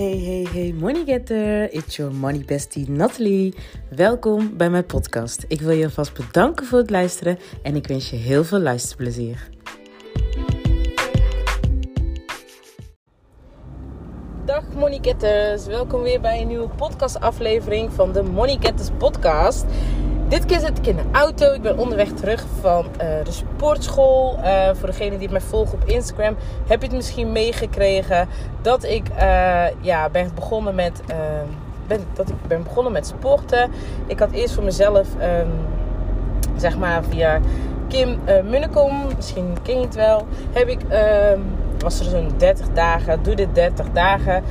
Hey, hey, hey, money getter. It's your money bestie Natalie. Welkom bij mijn podcast. Ik wil je alvast bedanken voor het luisteren en ik wens je heel veel luisterplezier. Dag money getters. Welkom weer bij een nieuwe podcastaflevering van de Money Getters podcast. Dit keer zit ik in de auto. Ik ben onderweg terug van uh, de sportschool. Uh, voor degene die mij volgt op Instagram, heb je het misschien meegekregen dat ik uh, ja, ben begonnen met. Ben, dat ik ben begonnen met sporten. Ik had eerst voor mezelf, um, zeg maar via Kim Munnekom, misschien ken je het wel, heb ik, was er zo'n 30 dagen, doe dit 30 dagen.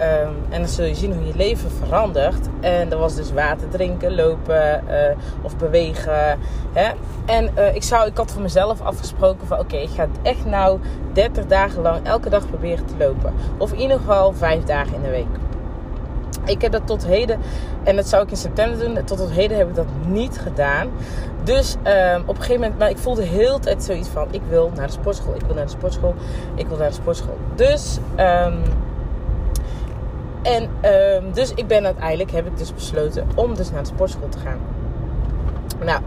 Um, en dan zul je zien hoe je leven verandert. En dat was dus water drinken, lopen uh, of bewegen. Hè? En uh, ik, zou, ik had voor mezelf afgesproken van oké, ik ga echt nou 30 dagen lang elke dag proberen te lopen. Of in ieder geval 5 dagen in de week. Ik heb dat tot heden, en dat zou ik in september doen, tot, tot heden heb ik dat niet gedaan. Dus um, op een gegeven moment, maar ik voelde heel de tijd zoiets van: ik wil naar de sportschool, ik wil naar de sportschool, ik wil naar de sportschool. Dus um, en um, dus ik ben uiteindelijk, heb ik dus besloten om dus naar de sportschool te gaan. Nou,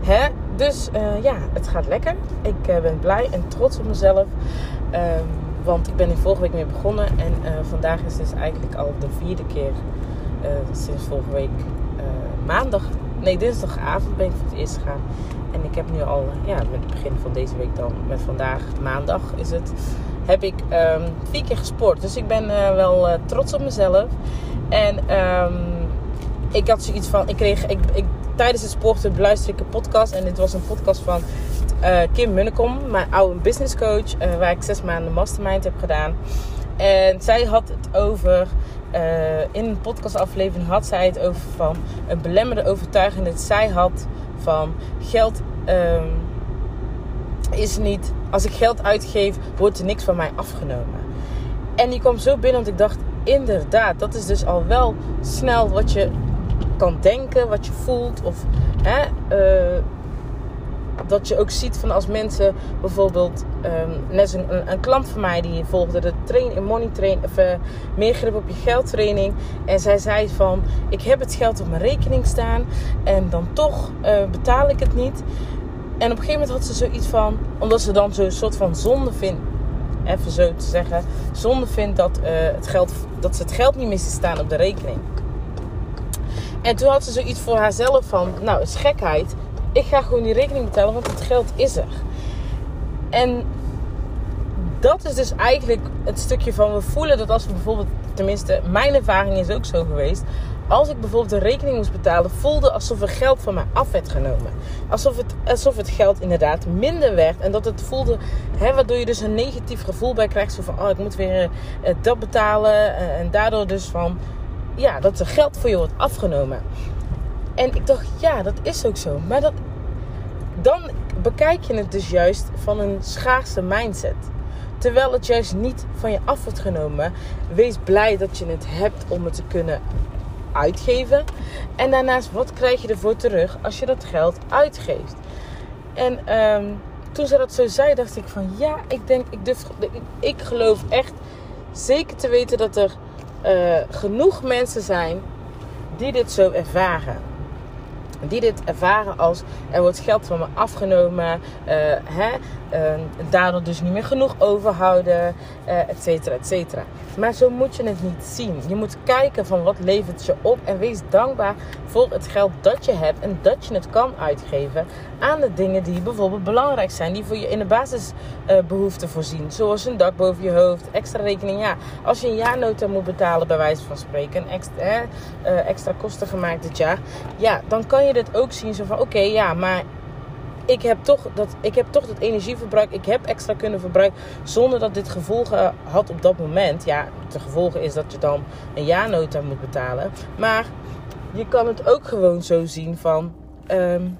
hè, dus uh, ja, het gaat lekker. Ik uh, ben blij en trots op mezelf. Um, want ik ben er vorige week mee begonnen. En uh, vandaag is dus eigenlijk al de vierde keer sinds vorige week maandag. Nee, dinsdagavond ben ik voor het eerst gegaan. Ik heb nu al, ja, met het begin van deze week dan, met vandaag maandag is het heb ik um, vier keer gesport. Dus ik ben uh, wel uh, trots op mezelf. En um, ik had zoiets van, ik kreeg, ik, ik, tijdens het sporten beluister ik een podcast. En dit was een podcast van uh, Kim Munnekom, mijn oude business coach. waar ik zes maanden mastermind heb gedaan. En zij had het over, in een podcastaflevering had zij het over van een belemmerde overtuiging dat zij had van geld... Um, is niet, als ik geld uitgeef, wordt er niks van mij afgenomen. En die kwam zo binnen, want ik dacht, inderdaad, dat is dus al wel snel wat je kan denken, wat je voelt. Of hè, uh, dat je ook ziet van als mensen bijvoorbeeld, um, net een, een, klant van mij die volgde de train in money of uh, meer grip op je geld training. En zij zei van, ik heb het geld op mijn rekening staan en dan toch uh, betaal ik het niet. En op een gegeven moment had ze zoiets van, omdat ze dan zo'n soort van zonde vindt, even zo te zeggen, zonde vindt dat, uh, het geld, dat ze het geld niet meer ziet staan op de rekening. En toen had ze zoiets voor haarzelf van, nou, is gekheid. Ik ga gewoon die rekening betalen, want het geld is er. En dat is dus eigenlijk het stukje van we voelen dat als we bijvoorbeeld, tenminste, mijn ervaring is ook zo geweest als ik bijvoorbeeld een rekening moest betalen, voelde alsof er geld van mij af werd genomen. Alsof het, alsof het geld inderdaad minder werd. En dat het voelde, hè, waardoor je dus een negatief gevoel bij krijgt. Zo van, oh, ik moet weer uh, dat betalen. Uh, en daardoor dus van, ja, dat er geld voor je wordt afgenomen. En ik dacht, ja, dat is ook zo. Maar dat, dan bekijk je het dus juist van een schaarse mindset. Terwijl het juist niet van je af wordt genomen. Wees blij dat je het hebt om het te kunnen uitgeven. En daarnaast, wat krijg je ervoor terug als je dat geld uitgeeft? En um, toen ze dat zo zei, dacht ik van ja, ik denk, ik, durf, ik, geloof echt zeker te weten dat er uh, genoeg mensen zijn die dit zo ervaren die dit ervaren als er wordt geld van me afgenomen, uh, hè, uh, daardoor dus niet meer genoeg overhouden, uh, et cetera, et cetera. Maar zo moet je het niet zien. Je moet kijken van wat levert je op en wees dankbaar voor het geld dat je hebt en dat je het kan uitgeven aan de dingen die bijvoorbeeld belangrijk zijn, die voor je in de basisbehoeften voorzien, zoals een dak boven je hoofd, extra rekening. Ja, als je een jaarnota moet betalen, bij wijze van spreken, extra, extra kosten gemaakt dit jaar, ja, dan kan je dit ook zien zo van oké, ja, maar ik heb, toch dat, ik heb toch dat energieverbruik, ik heb extra kunnen verbruiken zonder dat dit gevolgen had op dat moment. Ja, de gevolgen is dat je dan een jaarnota moet betalen. Maar je kan het ook gewoon zo zien van, um,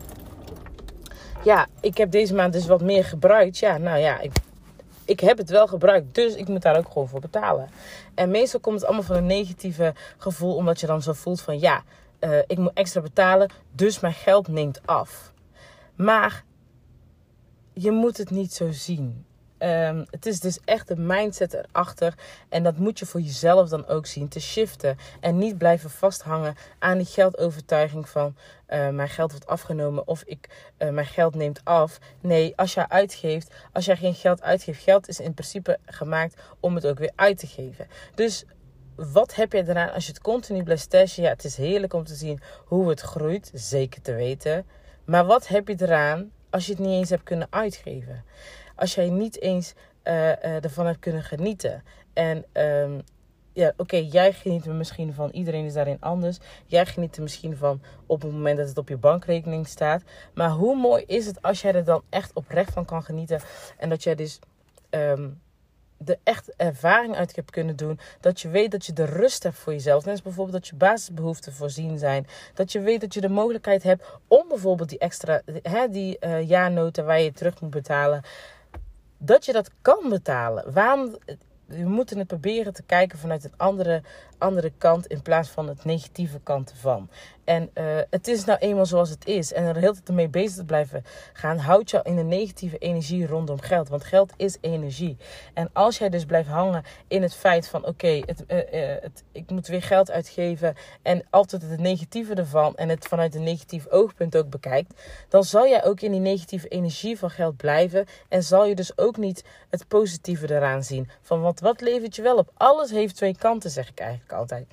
ja, ik heb deze maand dus wat meer gebruikt. Ja, nou ja, ik, ik heb het wel gebruikt, dus ik moet daar ook gewoon voor betalen. En meestal komt het allemaal van een negatieve gevoel, omdat je dan zo voelt van, ja, uh, ik moet extra betalen, dus mijn geld neemt af. Maar je moet het niet zo zien. Ehm, het is dus echt de mindset erachter. En dat moet je voor jezelf dan ook zien te shiften. En niet blijven vasthangen aan die geldovertuiging van uh, mijn geld wordt afgenomen of ik, uh, mijn geld neemt af. Nee, als jij uitgeeft, als jij geen geld uitgeeft, geld is in principe gemaakt om het ook weer uit te geven. Dus wat heb je eraan als je het continu blijft stashen? Ja, het is heerlijk om te zien hoe het groeit, zeker te weten. Maar wat heb je eraan als je het niet eens hebt kunnen uitgeven? Als jij niet eens uh, ervan hebt kunnen genieten. En um, ja, oké, jij geniet er misschien van. Iedereen is daarin anders. Jij geniet er misschien van op het moment dat het op je bankrekening staat. Maar hoe mooi is het als jij er dan echt oprecht van kan genieten. En dat jij dus um, de echt ervaring uit hebt kunnen doen. Dat je weet dat je de rust hebt voor jezelf. Net als bijvoorbeeld dat je basisbehoeften voorzien zijn. Dat je weet dat je de mogelijkheid hebt om bijvoorbeeld die extra, hè, die uh, jaarnoten waar je terug moet betalen. Dat je dat kan betalen. Waarom we moeten het proberen te kijken vanuit een andere, andere kant in plaats van het negatieve kant ervan. En uh, het is nou eenmaal zoals het is. En er heel tijd mee bezig te blijven gaan, houdt je in een negatieve energie rondom geld. Want geld is energie. En als jij dus blijft hangen in het feit van: oké, uh, het, ik moet weer geld uitgeven. En altijd het negatieve ervan. En het vanuit een negatief oogpunt ook bekijkt. Dan zal jij ook in die negatieve energie van geld blijven. En zal je dus ook niet het positieve eraan zien. Van wat, wat levert je wel op? Alles heeft twee kanten, zeg ik eigenlijk altijd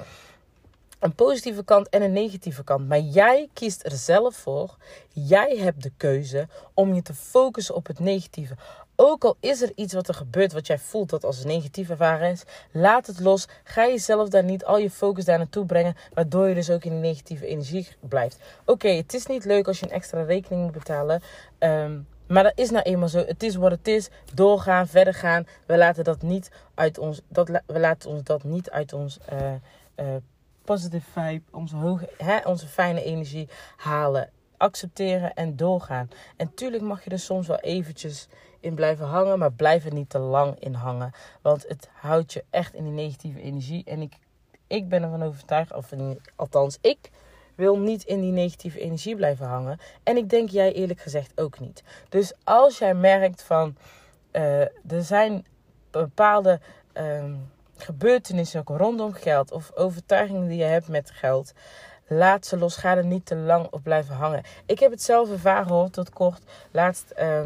een positieve kant en een negatieve kant. Maar jij kiest er zelf voor. Jij hebt de keuze om je te focussen op het negatieve. Ook al is er iets wat er gebeurt wat jij voelt dat als een negatieve ervaring is, laat het los. Ga jezelf daar niet al je focus daar naartoe brengen, waardoor je dus ook in die negatieve energie blijft. Oké, het is niet leuk als je een extra rekening moet betalen. Um, maar dat is nou eenmaal zo. Het is wat het is. Doorgaan, verder gaan. We laten dat niet uit ons. Dat, we laten ons dat niet uit ons uh, uh, positive vibe, onze, hoge, hè, onze fijne energie halen. Accepteren en doorgaan. En tuurlijk mag je er soms wel eventjes in blijven hangen, maar blijf er niet te lang in hangen. Want het houdt je echt in die negatieve energie. En ik, ik ben ervan overtuigd, of althans ik wil niet in die negatieve energie blijven hangen. En ik denk jij eerlijk gezegd ook niet. Dus als jij merkt van uh, er zijn bepaalde uh, gebeurtenissen ook rondom geld of overtuigingen die je hebt met geld. Laat ze los. Ga er niet te lang op blijven hangen. Ik heb het zelf ervaren hoor, tot kort. Laatst uh,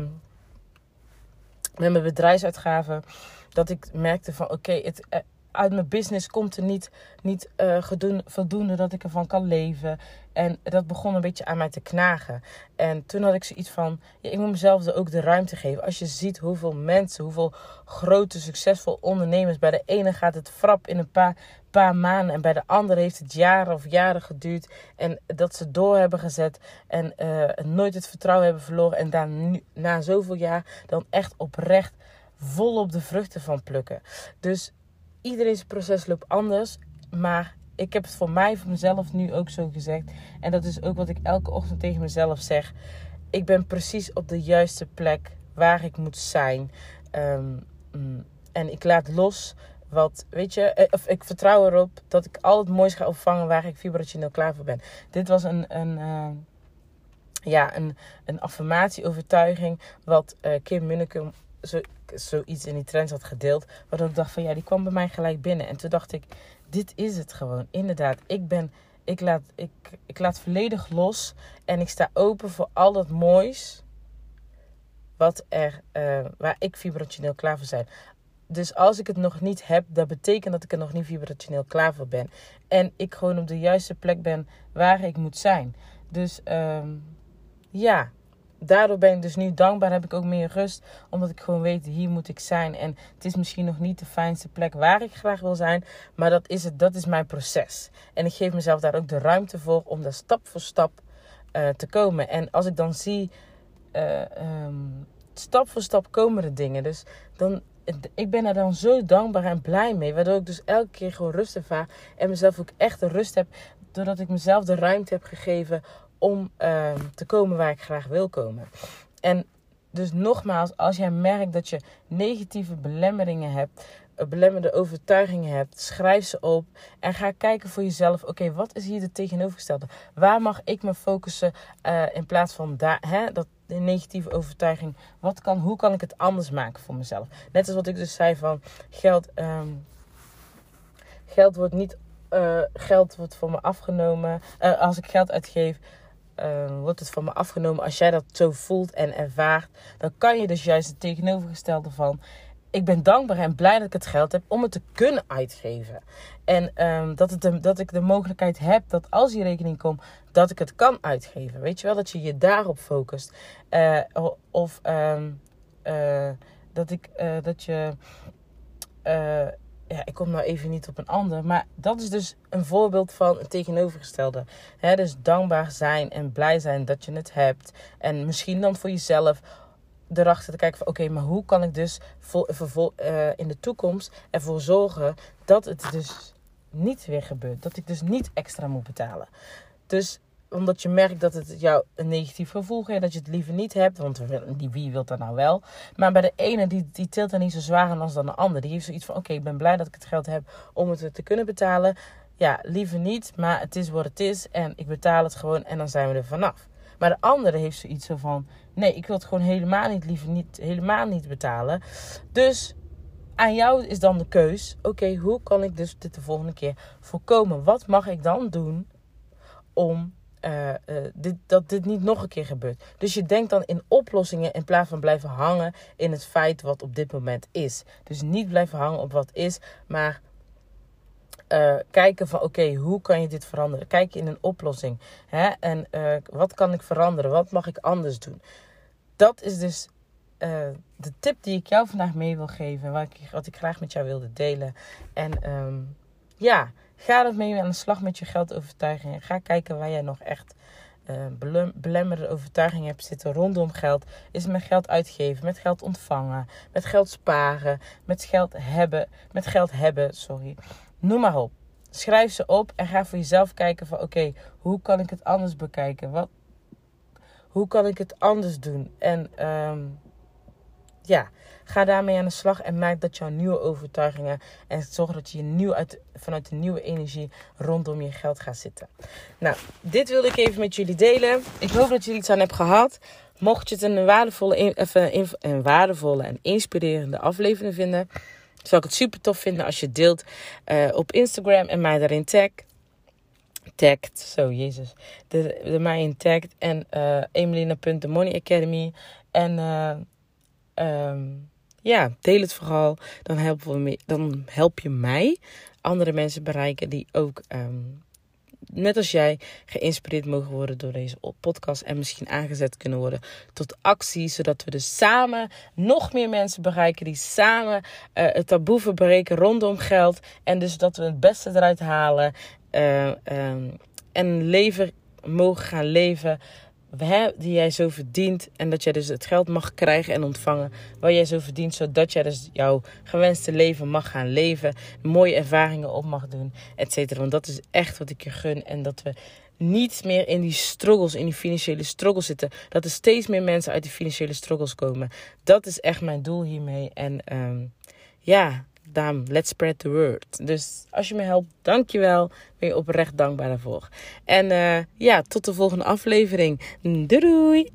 met mijn bedrijfsuitgaven. Dat ik merkte van oké, het, eh, uit mijn business komt er niet, niet uh, voldoende dat ik ervan kan leven. En dat begon een beetje aan mij te knagen. En toen had ik zoiets van, ja, ik moet mezelf er ook de ruimte geven. Als je ziet hoeveel mensen, hoeveel grote, succesvolle ondernemers. Bij de ene gaat het frap in een paar, paar maanden. En bij de andere heeft het jaren of jaren geduurd. En dat ze door hebben gezet. En uh, nooit het vertrouwen hebben verloren. En daar nu, na zoveel jaar dan echt oprecht volop de vruchten van plukken. Dus iedereen's proces loopt anders. Maar ik heb het voor mij, voor mezelf nu ook zo gezegd. En dat is ook wat ik elke ochtend tegen mezelf zeg. Ik ben precies op de juiste plek waar ik moet zijn. Um, en ik laat los wat, weet je, eh, of ik vertrouw erop dat ik al het moois ga opvangen waar ik vibrationeel klaar voor ben. Dit was een, een, uh, ja, een, een affirmatie-overtuiging wat uh, Kim Munnekum zo, zoiets in die trends had gedeeld. Waardoor ik dacht van ja, die kwam bij mij gelijk binnen. En toen dacht ik, dit is het gewoon. Inderdaad, ik ben, ik laat, ik, ik laat volledig los. En ik sta open voor al dat moois. Wat er, uh, waar ik vibrationeel klaar voor ben. Dus als ik het nog niet heb, dat betekent dat ik er nog niet vibrationeel klaar voor ben. En ik gewoon op de juiste plek ben waar ik moet zijn. Dus um, ja, daardoor ben ik dus nu dankbaar. Heb ik ook meer rust. Omdat ik gewoon weet, hier moet ik zijn. En het is misschien nog niet de fijnste plek waar ik graag wil zijn. Maar dat is het. Dat is mijn proces. En ik geef mezelf daar ook de ruimte voor om daar stap voor stap uh, te komen. En als ik dan zie, uh, um, stap voor stap komen er dingen. Dus dan, ik ben er dan zo dankbaar en blij mee. Waardoor ik dus elke keer gewoon rust ervaar. En mezelf ook echt de rust heb. Doordat ik mezelf de ruimte heb gegeven om uh, te komen waar ik graag wil komen. En dus nogmaals, als jij merkt dat je negatieve belemmeringen hebt, eh, belemmerende overtuigingen hebt, schrijf ze op en ga kijken voor jezelf. Oké, wat is hier de tegenovergestelde? Waar mag ik me focussen uh, in plaats van daar? Hè, dat, negatieve overtuiging. Wat kan, hoe kan ik het anders maken voor mezelf? Net als wat ik dus zei van geld. ehm, geld wordt niet. eh, geld wordt voor me afgenomen. Eh, als ik geld uitgeef. Eh, wordt het van me afgenomen als jij dat zo voelt en ervaart, dan kan je dus juist het tegenovergestelde van ik ben dankbaar en blij dat ik het geld heb om het te kunnen uitgeven. En ehm, dat, het dat ik de mogelijkheid heb dat als die rekening komt, dat ik het kan uitgeven. Weet je wel, dat je je daarop focust. Eh, of ehm, eh, dat, ik, eh, dat je. Ja, ik kom nou even niet op een ander. Maar dat is dus een voorbeeld van het tegenovergestelde. Hè, dus dankbaar zijn en blij zijn dat je het hebt. En misschien dan voor jezelf erachter te kijken van oké, maar hoe kan ik dus vol, vervol- eh, in de toekomst ervoor zorgen dat het dus niet weer gebeurt. Dat ik dus niet extra moet betalen. Dus omdat je merkt dat het jou een negatief gevoel geeft, dat je het liever niet hebt. Want wie wil dat nou wel? Maar bij de ene, die, die tilt er niet zo zwaar aan als dan de ander. Die heeft zoiets van, oké, ik ben blij dat ik het geld heb om het te kunnen betalen. Ja, liever niet, maar het is wat het is. En ik betaal het gewoon en dan zijn we er vanaf. Maar de andere heeft zoiets zo van, nee, ik wil het gewoon helemaal niet, liever niet, helemaal niet betalen. Dus aan jou is dan de keus, oké, hoe kan ik dus dit de volgende keer voorkomen? Wat mag ik dan doen om eh, dit, dat dit niet nog een keer gebeurt. Dus je denkt dan in oplossingen in plaats van blijven hangen in het feit wat op dit moment is. Dus niet blijven hangen op wat is, maar eh, kijken van oké, hoe kan je dit veranderen? Kijken in een oplossing. Hè? En wat kan ik veranderen? Wat mag ik anders doen? Dat is dus de tip die ik jou vandaag mee wil geven. Wat ik, wat ik graag met jou wilde delen. En ehm, ja, ga er mee aan de slag met je geldovertuigingen. Ga kijken waar jij nog echt eh, belem- belemmerende overtuigingen hebt zitten rondom geld. Is met geld uitgeven, met geld ontvangen, met geld sparen, met geld hebben, met geld hebben, sorry. Noem maar op. Schrijf ze op en ga voor jezelf kijken van oké, hoe kan ik het anders bekijken? Wat, hoe kan ik het anders doen? En ehm, ja, ga daarmee aan de slag en maak dat jouw nieuwe overtuigingen en zorg dat je nieuw uit, vanuit de nieuwe energie rondom je geld gaat zitten. Nou, dit wilde ik even met jullie delen. Ik hoop dat jullie iets aan hebben gehad. Mocht je het een waardevolle, even, een waardevolle en inspirerende aflevering vinden, zou ik het super tof vinden als je deelt eh, op Instagram en mij daarin tagt. Tagt, zo jezus. De, de mij in tagt en uh, Emelina.themoney Academy. En eh, ehm, ja, deel het vooral. Dan, helpen we dan help je mij andere mensen bereiken die ook, ehm, net als jij, geïnspireerd mogen worden door deze podcast. En misschien aangezet kunnen worden tot actie. Zodat we dus samen nog meer mensen bereiken die samen eh, het taboe verbreken rondom geld. En dus dat we het beste eruit halen. eh, ehm, en leven mogen gaan leven hè, die jij zo verdient. En dat jij dus het geld mag krijgen en ontvangen wat jij zo verdient. Zodat jij dus jouw gewenste leven mag gaan leven. Mooie ervaringen op mag doen, et cetera. Want dat is echt wat ik je gun. En dat we niet meer in die struggles, in die financiële struggles zitten. Dat er steeds meer mensen uit die financiële struggles komen. Dat is echt mijn doel hiermee. En um, ja, let's spread the word. Dus als je me helpt, dankjewel. Ben je oprecht dankbaar daarvoor. En uh, ja, tot de volgende aflevering. Doei doei!